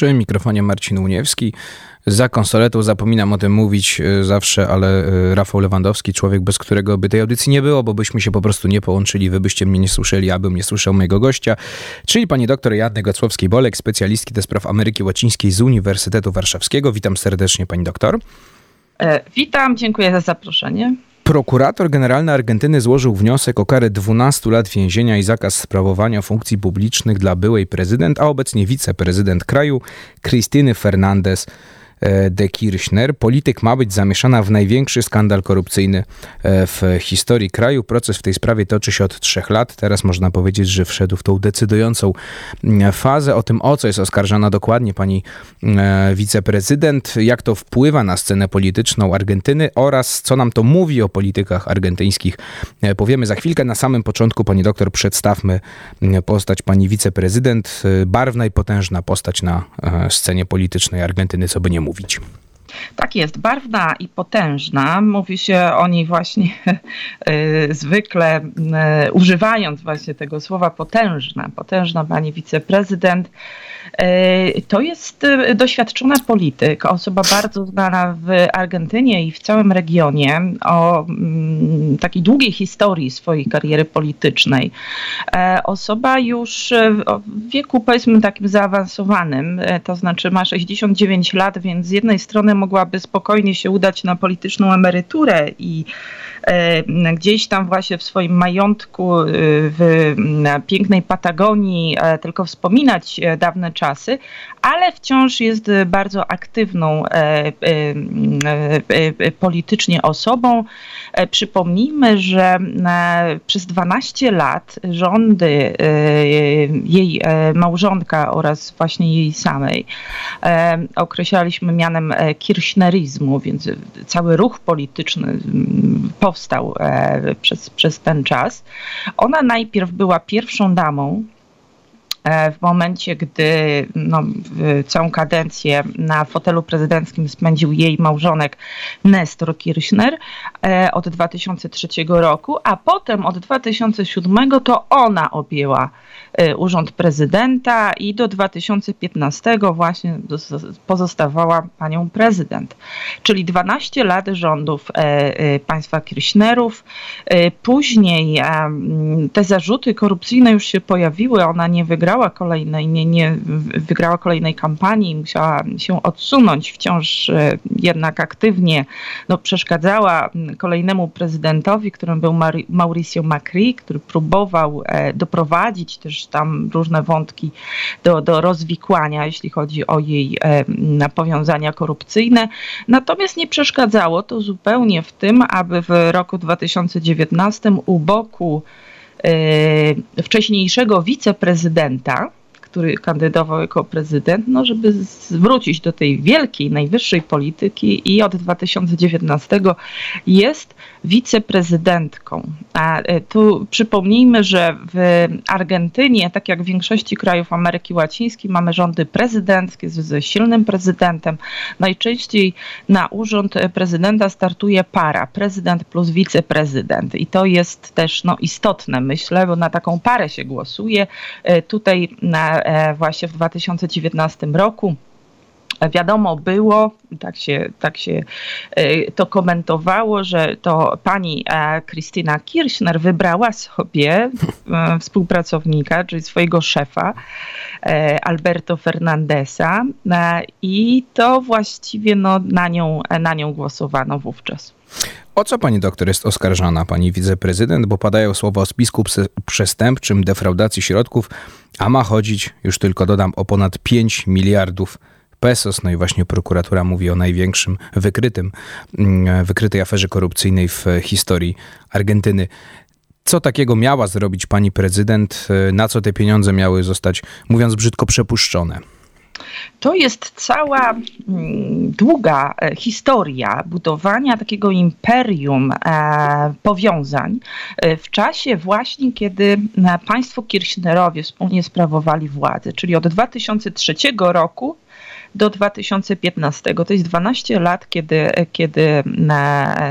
Przy mikrofonie Marcin Uniewski. Za konsoletą zapominam o tym mówić e, zawsze, ale e, Rafał Lewandowski, człowiek, bez którego by tej audycji nie było, bo byśmy się po prostu nie połączyli, wy byście mnie nie słyszeli, abym nie słyszał mojego gościa, czyli pani doktor Jadny Gocłowskiej-Bolek, specjalistki do spraw Ameryki Łacińskiej z Uniwersytetu Warszawskiego. Witam serdecznie pani doktor. E, witam, dziękuję za zaproszenie. Prokurator Generalny Argentyny złożył wniosek o karę 12 lat więzienia i zakaz sprawowania funkcji publicznych dla byłej prezydent, a obecnie wiceprezydent kraju, Krystyny Fernandez de Kirchner. Polityk ma być zamieszana w największy skandal korupcyjny e, w historii kraju. Proces w tej sprawie toczy się od trzech lat. Teraz można powiedzieć, że wszedł w tą decydującą mm, fazę. O tym, o co jest oskarżana dokładnie pani e, wiceprezydent, jak to wpływa na scenę polityczną Argentyny oraz co nam to mówi o politykach argentyńskich. Powiemy za chwilkę. Na samym początku, pani doktor, przedstawmy mm, postać pani wiceprezydent. Barwna i potężna postać na scenie politycznej Argentyny, co by nie mówić mówić. Tak jest, barwna i potężna. Mówi się o niej właśnie y, zwykle y, używając właśnie tego słowa potężna. Potężna pani wiceprezydent. Y, to jest doświadczona polityk, osoba bardzo znana w Argentynie i w całym regionie, o mm, takiej długiej historii swojej kariery politycznej. Osoba już w wieku powiedzmy takim zaawansowanym, to znaczy ma 69 lat, więc z jednej strony mogłaby spokojnie się udać na polityczną emeryturę i e, gdzieś tam właśnie w swoim majątku e, w pięknej Patagonii e, tylko wspominać dawne czasy, ale wciąż jest bardzo aktywną politycznie osobą. Przypomnijmy, że przez 12 lat rządy jej małżonka oraz właśnie jej samej określaliśmy mianem kirchnerizmu, więc cały ruch polityczny mm, powstał e, przez, przez ten czas. Ona najpierw była pierwszą damą e, w momencie, gdy no, całą kadencję na fotelu prezydenckim spędził jej małżonek Nestor Kirchner e, od 2003 roku, a potem od 2007 to ona objęła Y, urząd prezydenta i do 2015 właśnie pozostawała panią prezydent. Czyli 12 lat rządów e, e, państwa Kirchnerów. E, później te zarzuty korupcyjne już się pojawiły. Ona nie wygrała kolejnej, nie, nie wygrała kolejnej kampanii, musiała się odsunąć. Wciąż jednak aktywnie no, przeszkadzała kolejnemu prezydentowi, którym był Mauricio Macri, który próbował doprowadzić też tam różne wątki do, do rozwikłania, jeśli chodzi o jej e, powiązania korupcyjne. Natomiast nie przeszkadzało to zupełnie w tym, aby w roku 2019 u boku e, wcześniejszego wiceprezydenta, który kandydował jako prezydent, no żeby zwrócić do tej wielkiej, najwyższej polityki i od 2019 jest wiceprezydentką. A e, tu przypomnijmy, że w Argentynie, tak jak w większości krajów Ameryki Łacińskiej, mamy rządy prezydenckie ze silnym prezydentem. Najczęściej na urząd prezydenta startuje para, prezydent plus wiceprezydent. I to jest też no, istotne, myślę, bo na taką parę się głosuje. E, tutaj na właśnie w 2019 roku. Wiadomo było, tak się, tak się e, to komentowało, że to pani Krystyna e, Kirchner wybrała sobie współpracownika, czyli swojego szefa, Alberto Fernandesa i to właściwie no, na, nią, na nią głosowano wówczas. O co pani doktor jest oskarżana, pani wiceprezydent? Bo padają słowa o spisku przestępczym, defraudacji środków, a ma chodzić, już tylko dodam, o ponad 5 miliardów pesos. No i właśnie prokuratura mówi o największym wykrytym, mm, wykrytej aferze korupcyjnej w historii Argentyny. Co takiego miała zrobić pani prezydent? Na co te pieniądze miały zostać, mówiąc brzydko, przepuszczone? To jest cała mm, długa e, historia budowania takiego imperium e, powiązań e, w czasie właśnie, kiedy państwo Kirchnerowie wspólnie sprawowali władzę, czyli od 2003 roku do 2015. To jest 12 lat, kiedy, kiedy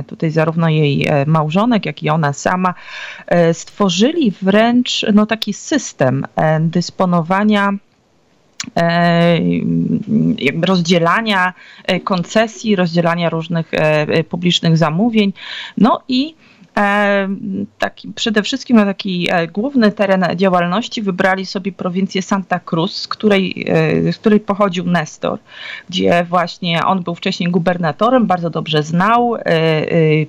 tutaj zarówno jej małżonek, jak i ona sama stworzyli wręcz no, taki system dysponowania rozdzielania koncesji, rozdzielania różnych publicznych zamówień. No i E, taki, przede wszystkim na taki e, główny teren działalności wybrali sobie prowincję Santa Cruz, z której, e, z której pochodził Nestor, gdzie właśnie on był wcześniej gubernatorem, bardzo dobrze znał,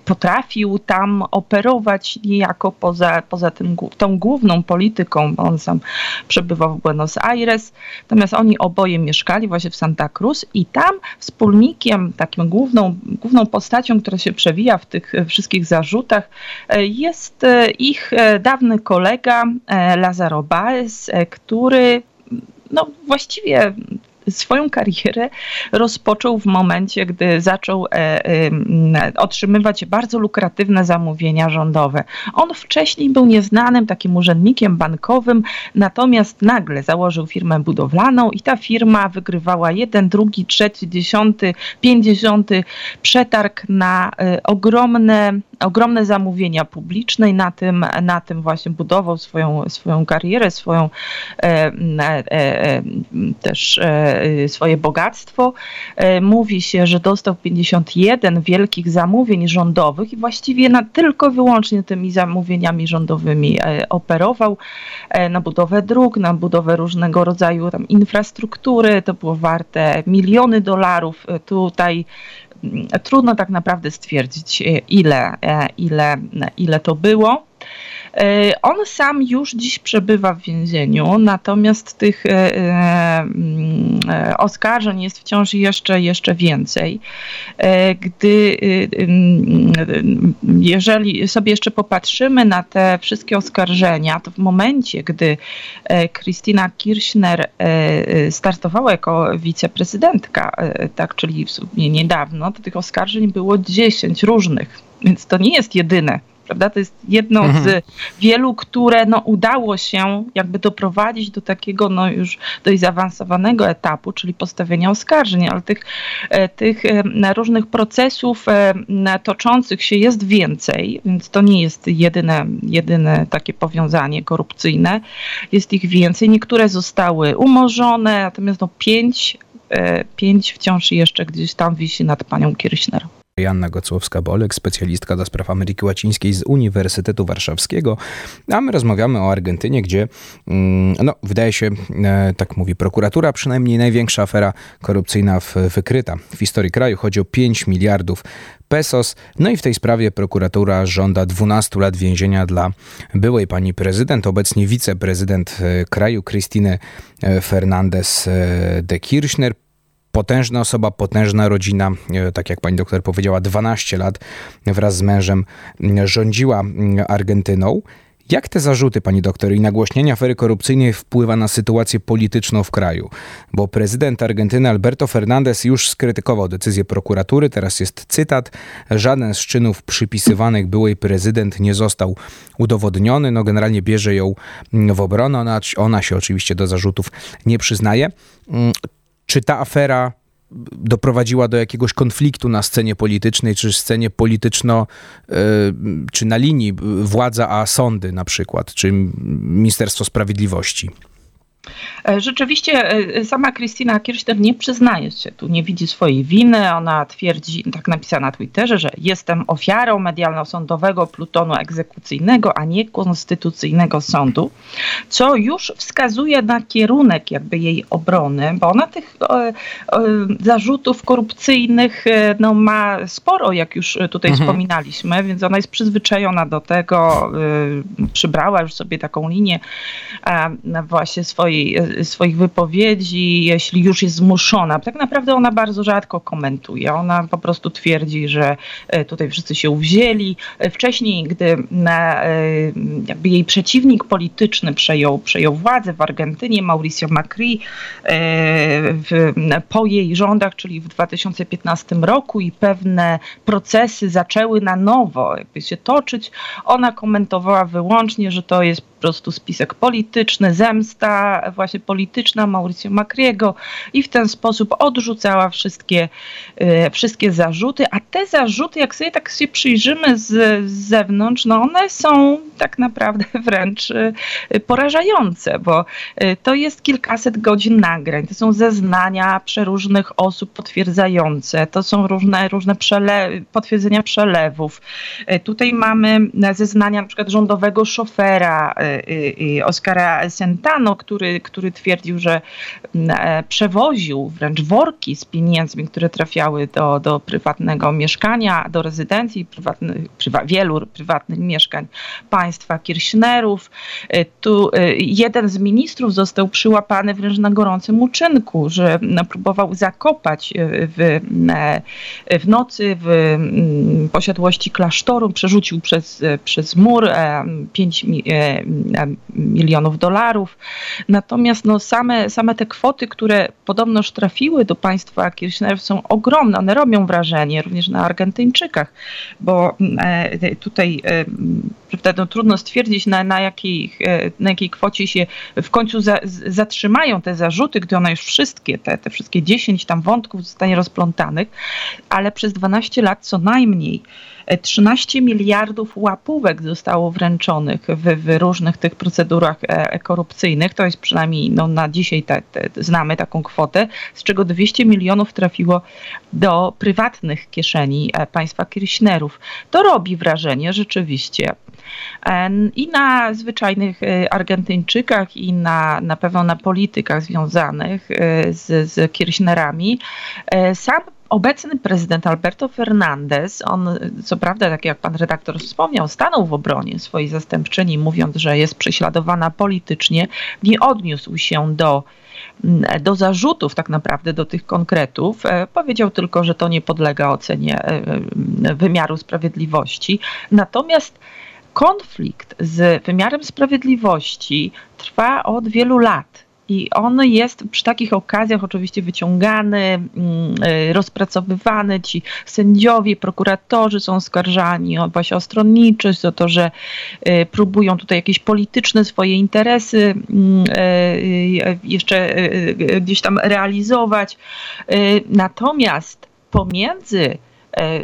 potrafił tam operować niejako poza, poza tym, tą główną polityką, bo on sam przebywał w Buenos Aires, natomiast oni oboje mieszkali właśnie w Santa Cruz i tam wspólnikiem, takim główną, główną postacią, która się przewija w tych wszystkich zarzutach, jest e, ich e, dawny kolega e, Lazaro Baez, który no, właściwie swoją karierę rozpoczął w momencie, gdy zaczął e, e, otrzymywać bardzo lukratywne zamówienia rządowe. On wcześniej był nieznanym takim urzędnikiem bankowym, natomiast nagle założył firmę budowlaną i ta firma wygrywała jeden, drugi, trzeci, dziesiąty, pięćdziesiąty przetarg na e, ogromne ogromne zamówienia publiczne i na tym, na tym właśnie budował swoją, swoją karierę, swoją e, e, e, też swoje bogactwo. Mówi się, że dostał 51 wielkich zamówień rządowych i właściwie na, tylko wyłącznie tymi zamówieniami rządowymi operował na budowę dróg, na budowę różnego rodzaju tam infrastruktury. To było warte miliony dolarów. Tutaj trudno tak naprawdę stwierdzić, ile, ile, ile to było. E, on sam już dziś przebywa w więzieniu, natomiast tych e, e, mm, oskarżeń jest wciąż jeszcze, jeszcze więcej. Gdy, mm, jeżeli sobie jeszcze popatrzymy na te wszystkie oskarżenia, to w momencie, gdy Krystyna Kirchner startowała jako wiceprezydentka, tak, czyli w sumie niedawno, to tych oskarżeń było 10 różnych, więc to nie jest jedyne prawda? To jest jedno mhm. z wielu, które no, udało się jakby doprowadzić do takiego no, już dość zaawansowanego etapu, czyli postawienia oskarżeń, ale tych, e, tych e, różnych procesów e, toczących się jest więcej, więc to nie jest jedyne, jedyne takie powiązanie korupcyjne. Jest ich więcej. Niektóre zostały umorzone, natomiast no, pięć, pięć wciąż jeszcze gdzieś tam wisi nad panią Kirchner. Janna Gocłowska-Bolek, specjalistka do spraw Ameryki Łacińskiej z Uniwersytetu Warszawskiego. A my rozmawiamy o Argentynie, gdzie, mm, no, wydaje się, e, tak mówi prokuratura, przynajmniej największa afera korupcyjna wykryta w historii kraju. Chodzi o 5 miliardów pesos. No i w tej sprawie prokuratura żąda 12 lat więzienia dla byłej pani prezydent, obecnie wiceprezydent e, kraju, Krystyny e, Fernandez de Kirchner potężna osoba, potężna rodzina, e, tak jak pani doktor powiedziała, 12 lat wraz z mężem rządziła Argentyną. Jak te zarzuty, pani doktor, i nagłośnienie afery korupcyjnej wpływa na sytuację polityczną w kraju? Bo prezydent Argentyny Alberto Fernandez już skrytykował decyzję prokuratury, teraz jest cytat, żaden z czynów przypisywanych byłej prezydent nie został udowodniony, no generalnie bierze ją w obronę, ona, ona się oczywiście do zarzutów nie przyznaje. Czy ta afera doprowadziła do jakiegoś konfliktu na scenie politycznej, czy scenie polityczno, e, czy na linii władza a sądy na przykład, czy Ministerstwo Sprawiedliwości? E, rzeczywiście e, sama Krystyna Kirchner nie przyznaje się tu, nie widzi swojej winy. Ona twierdzi, tak napisała na Twitterze, że jestem ofiarą medialno-sądowego plutonu egzekucyjnego, a nie konstytucyjnego sądu, co już wskazuje na kierunek jakby jej obrony, bo ona tych e, e, zarzutów korupcyjnych e, no, ma sporo, jak już tutaj mhm. wspominaliśmy, więc ona jest przyzwyczajona do tego, e, przybrała już sobie taką linię właśnie swojej swojej, swoich wypowiedzi, jeśli już jest zmuszona. Tak naprawdę ona bardzo rzadko komentuje. Ona po prostu twierdzi, że e, tutaj wszyscy się uwzięli. Wcześniej, gdy e, jej przeciwnik polityczny przejął, przejął władzę w Argentynie, Mauricio Macri, e, w, po jej rządach, czyli w 2015 roku i pewne procesy zaczęły na nowo jakby się toczyć, ona komentowała wyłącznie, że to jest po prostu spisek polityczny, zemsta właśnie polityczna Mauricio Macriego i w ten sposób odrzucała wszystkie, wszystkie zarzuty, a te zarzuty, jak sobie tak się przyjrzymy z, z zewnątrz, no one są tak naprawdę wręcz porażające, bo to jest kilkaset godzin nagrań, to są zeznania przeróżnych osób potwierdzające, to są różne, różne przele potwierdzenia przelewów. Tutaj mamy zeznania na przykład rządowego szofera Oskara Sentano, który, który twierdził, że przewoził wręcz worki z pieniędzmi, które trafiały do, do prywatnego mieszkania, do rezydencji prywatnych, prywa, wielu prywatnych mieszkań państwa Kirchnerów. Tu jeden z ministrów został przyłapany wręcz na gorącym uczynku, że próbował zakopać w, w nocy w mm, posiadłości klasztoru, przerzucił przez, przez mur 5 milionów dolarów. Natomiast no, same, same te kwoty, które podobnoż trafiły do państwa Kirchnerów są ogromne. One robią wrażenie również na Argentyńczykach, bo e, tutaj e, no, trudno stwierdzić, na, na, jakiej, e, na jakiej kwocie się w końcu za, zatrzymają te zarzuty, gdy one już wszystkie, te, te wszystkie 10 tam wątków zostanie rozplątanych, ale przez 12 lat co najmniej 13 miliardów łapówek zostało wręczonych w, w różnych tych procedurach e, korupcyjnych. To jest przynajmniej no, na dzisiaj te, te, znamy taką kwotę, z czego 200 milionów trafiło do prywatnych kieszeni e, państwa Kirchnerów. To robi wrażenie rzeczywiście. I na zwyczajnych e, Argentyńczykach, i na, na pewno na politykach związanych z, z Kirchnerami. Sam obecny prezydent Alberto Fernandez, on co prawda, tak jak pan redaktor wspomniał, stanął w obronie swojej zastępczyni, mówiąc, że jest prześladowana politycznie, nie odniósł się do mm, do zarzutów, tak naprawdę do tych konkretów. E, powiedział tylko, że to nie podlega ocenie e, e, wymiaru sprawiedliwości. Natomiast konflikt z wymiarem sprawiedliwości trwa od wielu lat. I on jest przy takich okazjach oczywiście wyciągany, mm, y, rozpracowywany. Ci sędziowie, prokuratorzy są oskarżani o właśnie o stronniczość, o to, że y, próbują tutaj jakieś polityczne swoje interesy mm, y, jeszcze gdzieś tam realizować. Natomiast pomiędzy E,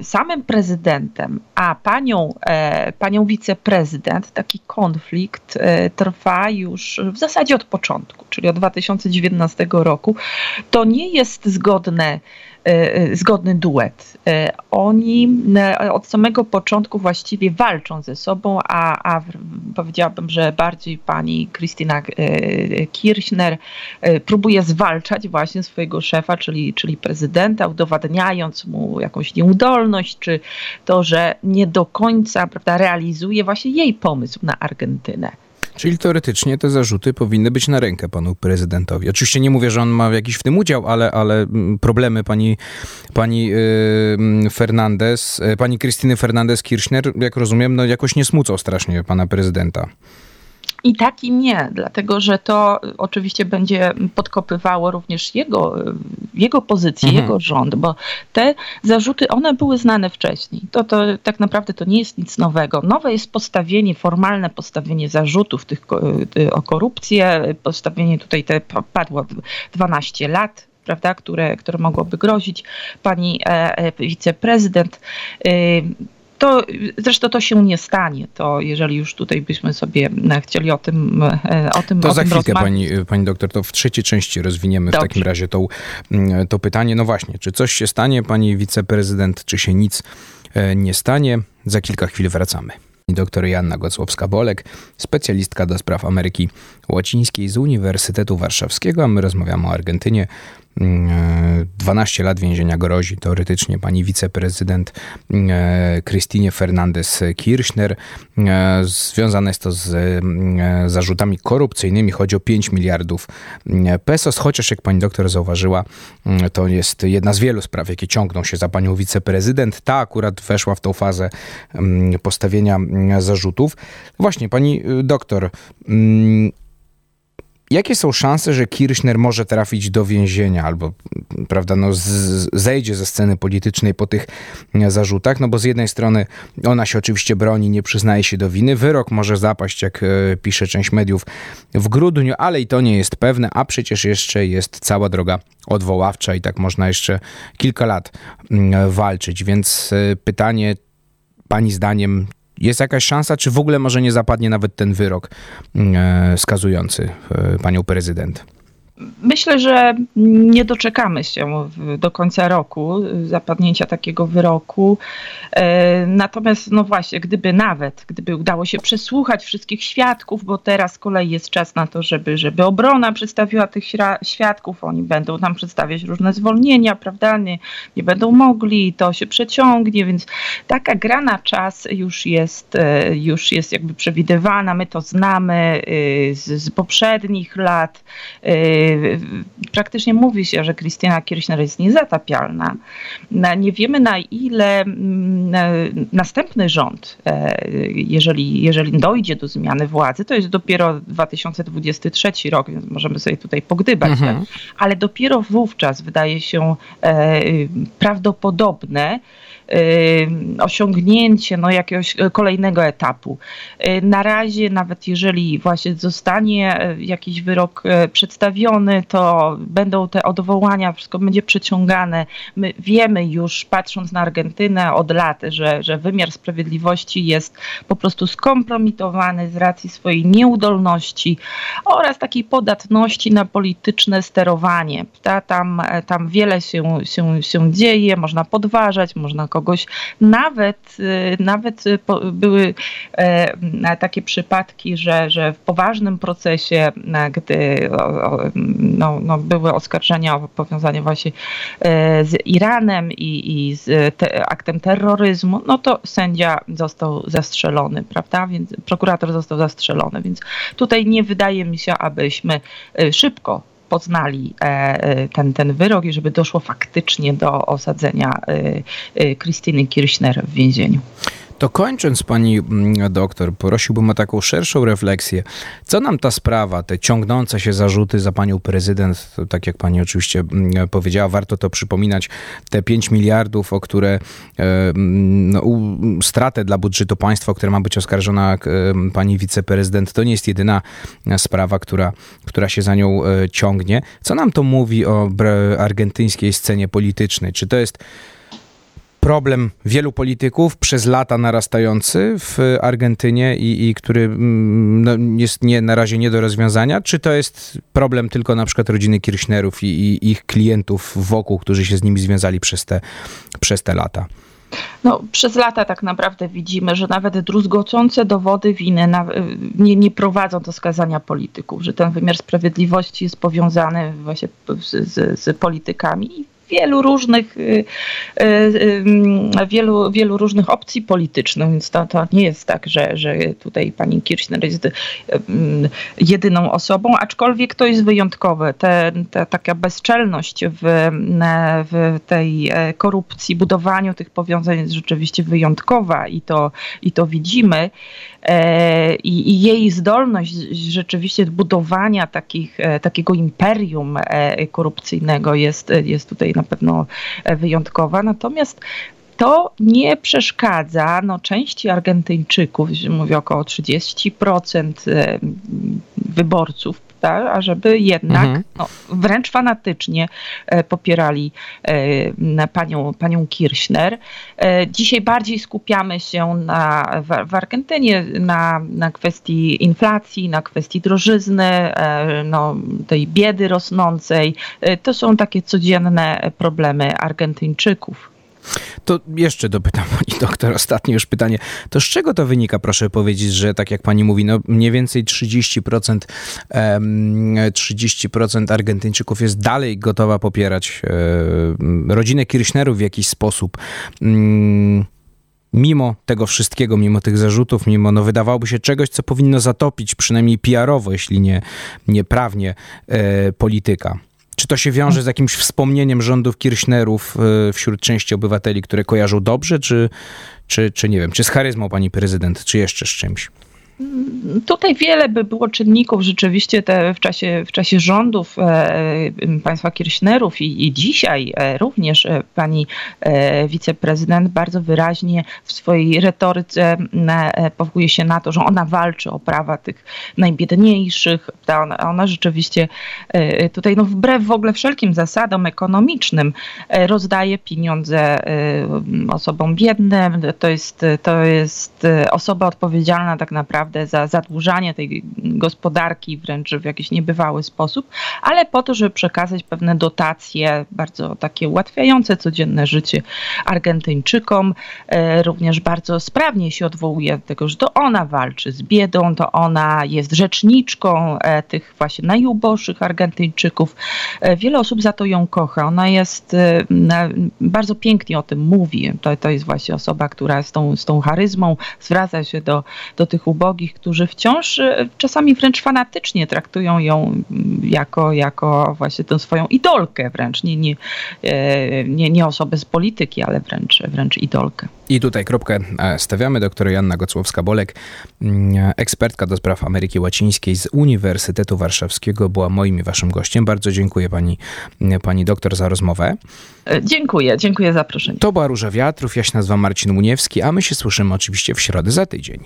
samym prezydentem, a panią, e, panią wiceprezydent, taki konflikt e, trwa już w zasadzie od początku, czyli od 2019 roku. To nie jest zgodne E, e, zgodny duet. E, oni od samego początku właściwie walczą ze sobą, a, a powiedziałabym, że bardziej pani Krystyna Kirchner próbuje zwalczać właśnie swojego szefa, czyli, czyli prezydenta, udowadniając mu jakąś nieudolność, czy to, że nie do końca prawda, realizuje właśnie jej pomysł na Argentynę. Czyli teoretycznie te zarzuty powinny być na rękę panu prezydentowi. Oczywiście nie mówię, że on ma jakiś w tym udział, ale, ale mm, problemy pani, pani yy, Fernandez, pani Krystyny Fernandez-Kirchner, jak rozumiem, no jakoś nie smucą strasznie pana prezydenta. I tak i nie, dlatego że to oczywiście będzie podkopywało również jego, jego pozycję, mhm. jego rząd, bo te zarzuty, one były znane wcześniej. To, to tak naprawdę to nie jest nic nowego. Nowe jest postawienie, formalne postawienie zarzutów tych, o korupcję, postawienie tutaj te padło 12 lat prawda, które, które mogłoby grozić pani e, e, wiceprezydent. Y, to zresztą to się nie stanie. To jeżeli już tutaj byśmy sobie e, chcieli o tym e, o tym To o za tym chwilkę pani, pani doktor, to w trzeciej części rozwiniemy Dobrze. w takim razie to, mm, to pytanie. No właśnie, czy coś się stanie, pani wiceprezydent, czy się nic e, nie stanie? Za kilka chwil wracamy. Doktor Janna Gocłowska-Bolek, specjalistka do spraw Ameryki Łacińskiej z Uniwersytetu Warszawskiego, a my rozmawiamy o Argentynie, 12 lat więzienia grozi teoretycznie pani wiceprezydent e, Krystynie Fernandez-Kirchner. E, związane jest to z e, zarzutami korupcyjnymi. Chodzi o 5 miliardów pesos, chociaż jak pani doktor zauważyła, to jest jedna z wielu spraw, jakie ciągną się za panią wiceprezydent. Ta akurat weszła w tą fazę postawienia zarzutów. Właśnie, pani doktor, Jakie są szanse, że Kirchner może trafić do więzienia albo prawda, no, z, zejdzie ze sceny politycznej po tych zarzutach? No bo z jednej strony ona się oczywiście broni, nie przyznaje się do winy. Wyrok może zapaść, jak e, pisze część mediów, w grudniu, ale i to nie jest pewne, a przecież jeszcze jest cała droga odwoławcza i tak można jeszcze kilka lat mm, walczyć. Więc e, pytanie, Pani zdaniem, jest jakaś szansa, czy w ogóle może nie zapadnie nawet ten wyrok mm, e, skazujący e, panią prezydent? Myślę, że nie doczekamy się do końca roku zapadnięcia takiego wyroku. E, natomiast, no właśnie, gdyby nawet, gdyby udało się przesłuchać wszystkich świadków, bo teraz z kolei jest czas na to, żeby, żeby obrona przedstawiła tych świadków, oni będą tam przedstawiać różne zwolnienia, prawda? Nie, nie będą mogli, to się przeciągnie, więc taka gra na czas już jest, e, już jest jakby przewidywana. My to znamy e, z, z poprzednich lat praktycznie mówi się, że Krystyna Kirchner jest niezatapialna. Nie wiemy na ile mm, następny rząd, e, jeżeli, jeżeli dojdzie do zmiany władzy, to jest dopiero 2023 rok, więc możemy sobie tutaj pogdybać, mhm. ale dopiero wówczas wydaje się e, prawdopodobne, osiągnięcie no, jakiegoś kolejnego etapu. Y, na razie, nawet jeżeli właśnie zostanie y, jakiś wyrok y, przedstawiony, to będą te odwołania, wszystko będzie przeciągane. My wiemy już, patrząc na Argentynę od lat, że, że wymiar sprawiedliwości jest po prostu skompromitowany z racji swojej nieudolności oraz takiej podatności na polityczne sterowanie. Tam, tam wiele się, się, się dzieje, można podważać, można kogoś. Nawet, y, nawet były e, takie przypadki, że, że w poważnym procesie, e, gdy no, no były oskarżenia o powiązanie właśnie e, z Iranem i, i z te, aktem terroryzmu, no to sędzia został zastrzelony, prawda? Więc prokurator został zastrzelony, więc tutaj nie wydaje mi się, abyśmy szybko poznali e, e, ten, ten wyrok i żeby doszło faktycznie do osadzenia e, Krystyny Kirchner w więzieniu. To kończąc, pani mm, doktor, prosiłbym o taką szerszą refleksję. Co nam ta sprawa, te ciągnące się zarzuty za panią prezydent, tak jak pani oczywiście mm, powiedziała, warto to przypominać, te 5 miliardów, o które e, mm, no, stratę dla budżetu państwa, o które ma być oskarżona e, pani wiceprezydent, to nie jest jedyna sprawa, która, która się za nią e, ciągnie. Co nam to mówi o argentyńskiej scenie politycznej? Czy to jest problem wielu polityków przez lata narastający w Argentynie i, i który mm, no, jest nie, na razie nie do rozwiązania? Czy to jest problem tylko na przykład rodziny Kirchnerów i, i ich klientów wokół, którzy się z nimi związali przez te, przez te lata? No, przez lata tak naprawdę widzimy, że nawet druzgocące dowody winy na, nie, nie, prowadzą do skazania polityków, że ten wymiar sprawiedliwości jest powiązany właśnie z, z, z politykami wielu różnych, y, y, y, wielu, wielu różnych opcji politycznych, więc to, to nie jest tak, że, że tutaj pani Kirchner jest jedyną osobą, aczkolwiek to jest wyjątkowe. Te, ta taka bezczelność w, w tej e, korupcji, budowaniu tych powiązań jest rzeczywiście wyjątkowa i to, i to widzimy. E, I, i jej zdolność rzeczywiście budowania takich, e, takiego imperium korupcyjnego jest, jest tutaj na pewno wyjątkowa. Natomiast to nie przeszkadza no, części Argentyńczyków, mówię około 30% e, wyborców, tak, ażeby jednak mhm. no, wręcz fanatycznie e, popierali e, panią, panią Kirchner. Dzisiaj bardziej skupiamy się na, w, w Argentynie na, na kwestii inflacji, na kwestii drożyzny, no, tej biedy rosnącej. To są takie codzienne problemy Argentyńczyków. To jeszcze dopytam pani doktor, ostatnie już pytanie. To z czego to wynika, proszę powiedzieć, że tak jak pani mówi, no mniej więcej 30%, 30% Argentyńczyków jest dalej gotowa popierać rodzinę Kirchnerów w jakiś sposób mm, mimo tego wszystkiego, mimo tych zarzutów, mimo, no wydawałoby się czegoś, co powinno zatopić przynajmniej PR-owo, jeśli nie, nie prawnie, e, polityka. Czy to się wiąże z jakimś wspomnieniem rządów Kirchnerów y, wśród części obywateli, które kojarzą dobrze, czy, czy, czy nie wiem, czy z charyzmą pani prezydent, czy jeszcze z czymś? Tutaj wiele by było czynników rzeczywiście te w, czasie, w czasie rządów e, państwa Kirchnerów i, i dzisiaj e, również e, pani e, wiceprezydent bardzo wyraźnie w swojej retoryce e, powołuje się na to, że ona walczy o prawa tych najbiedniejszych. Ona, ona rzeczywiście e, tutaj no wbrew w ogóle wszelkim zasadom ekonomicznym rozdaje pieniądze osobom biednym. To jest, to jest osoba odpowiedzialna tak naprawdę za zadłużanie tej gospodarki wręcz w jakiś niebywały sposób, ale po to, żeby przekazać pewne dotacje bardzo takie ułatwiające codzienne życie Argentyńczykom. E, również bardzo sprawnie się odwołuje do tego, że to ona walczy z biedą, to ona jest rzeczniczką e, tych właśnie najuboższych Argentyńczyków. E, wiele osób za to ją kocha. Ona jest bardzo pięknie o tym mówi. To, to jest właśnie osoba, która z tą, z tą charyzmą zwraca się do, do tych ubogich, którzy wciąż e, czasami wręcz fanatycznie traktują ją mm, jako, jako właśnie tę swoją idolkę wręcz, nie, nie, e, nie, nie osobę z polityki, ale wręcz, wręcz idolkę. I tutaj kropkę e, stawiamy. Doktor Janna Gocłowska-Bolek, mm, ekspertka do spraw Ameryki Łacińskiej z Uniwersytetu Warszawskiego, była moim i waszym gościem. Bardzo dziękuję pani, pani doktor za rozmowę. Dziękuję, dziękuję za zaproszenie. To była Róża Wiatrów, ja się nazywam Marcin Muniewski, a my się słyszymy oczywiście w środę za tydzień.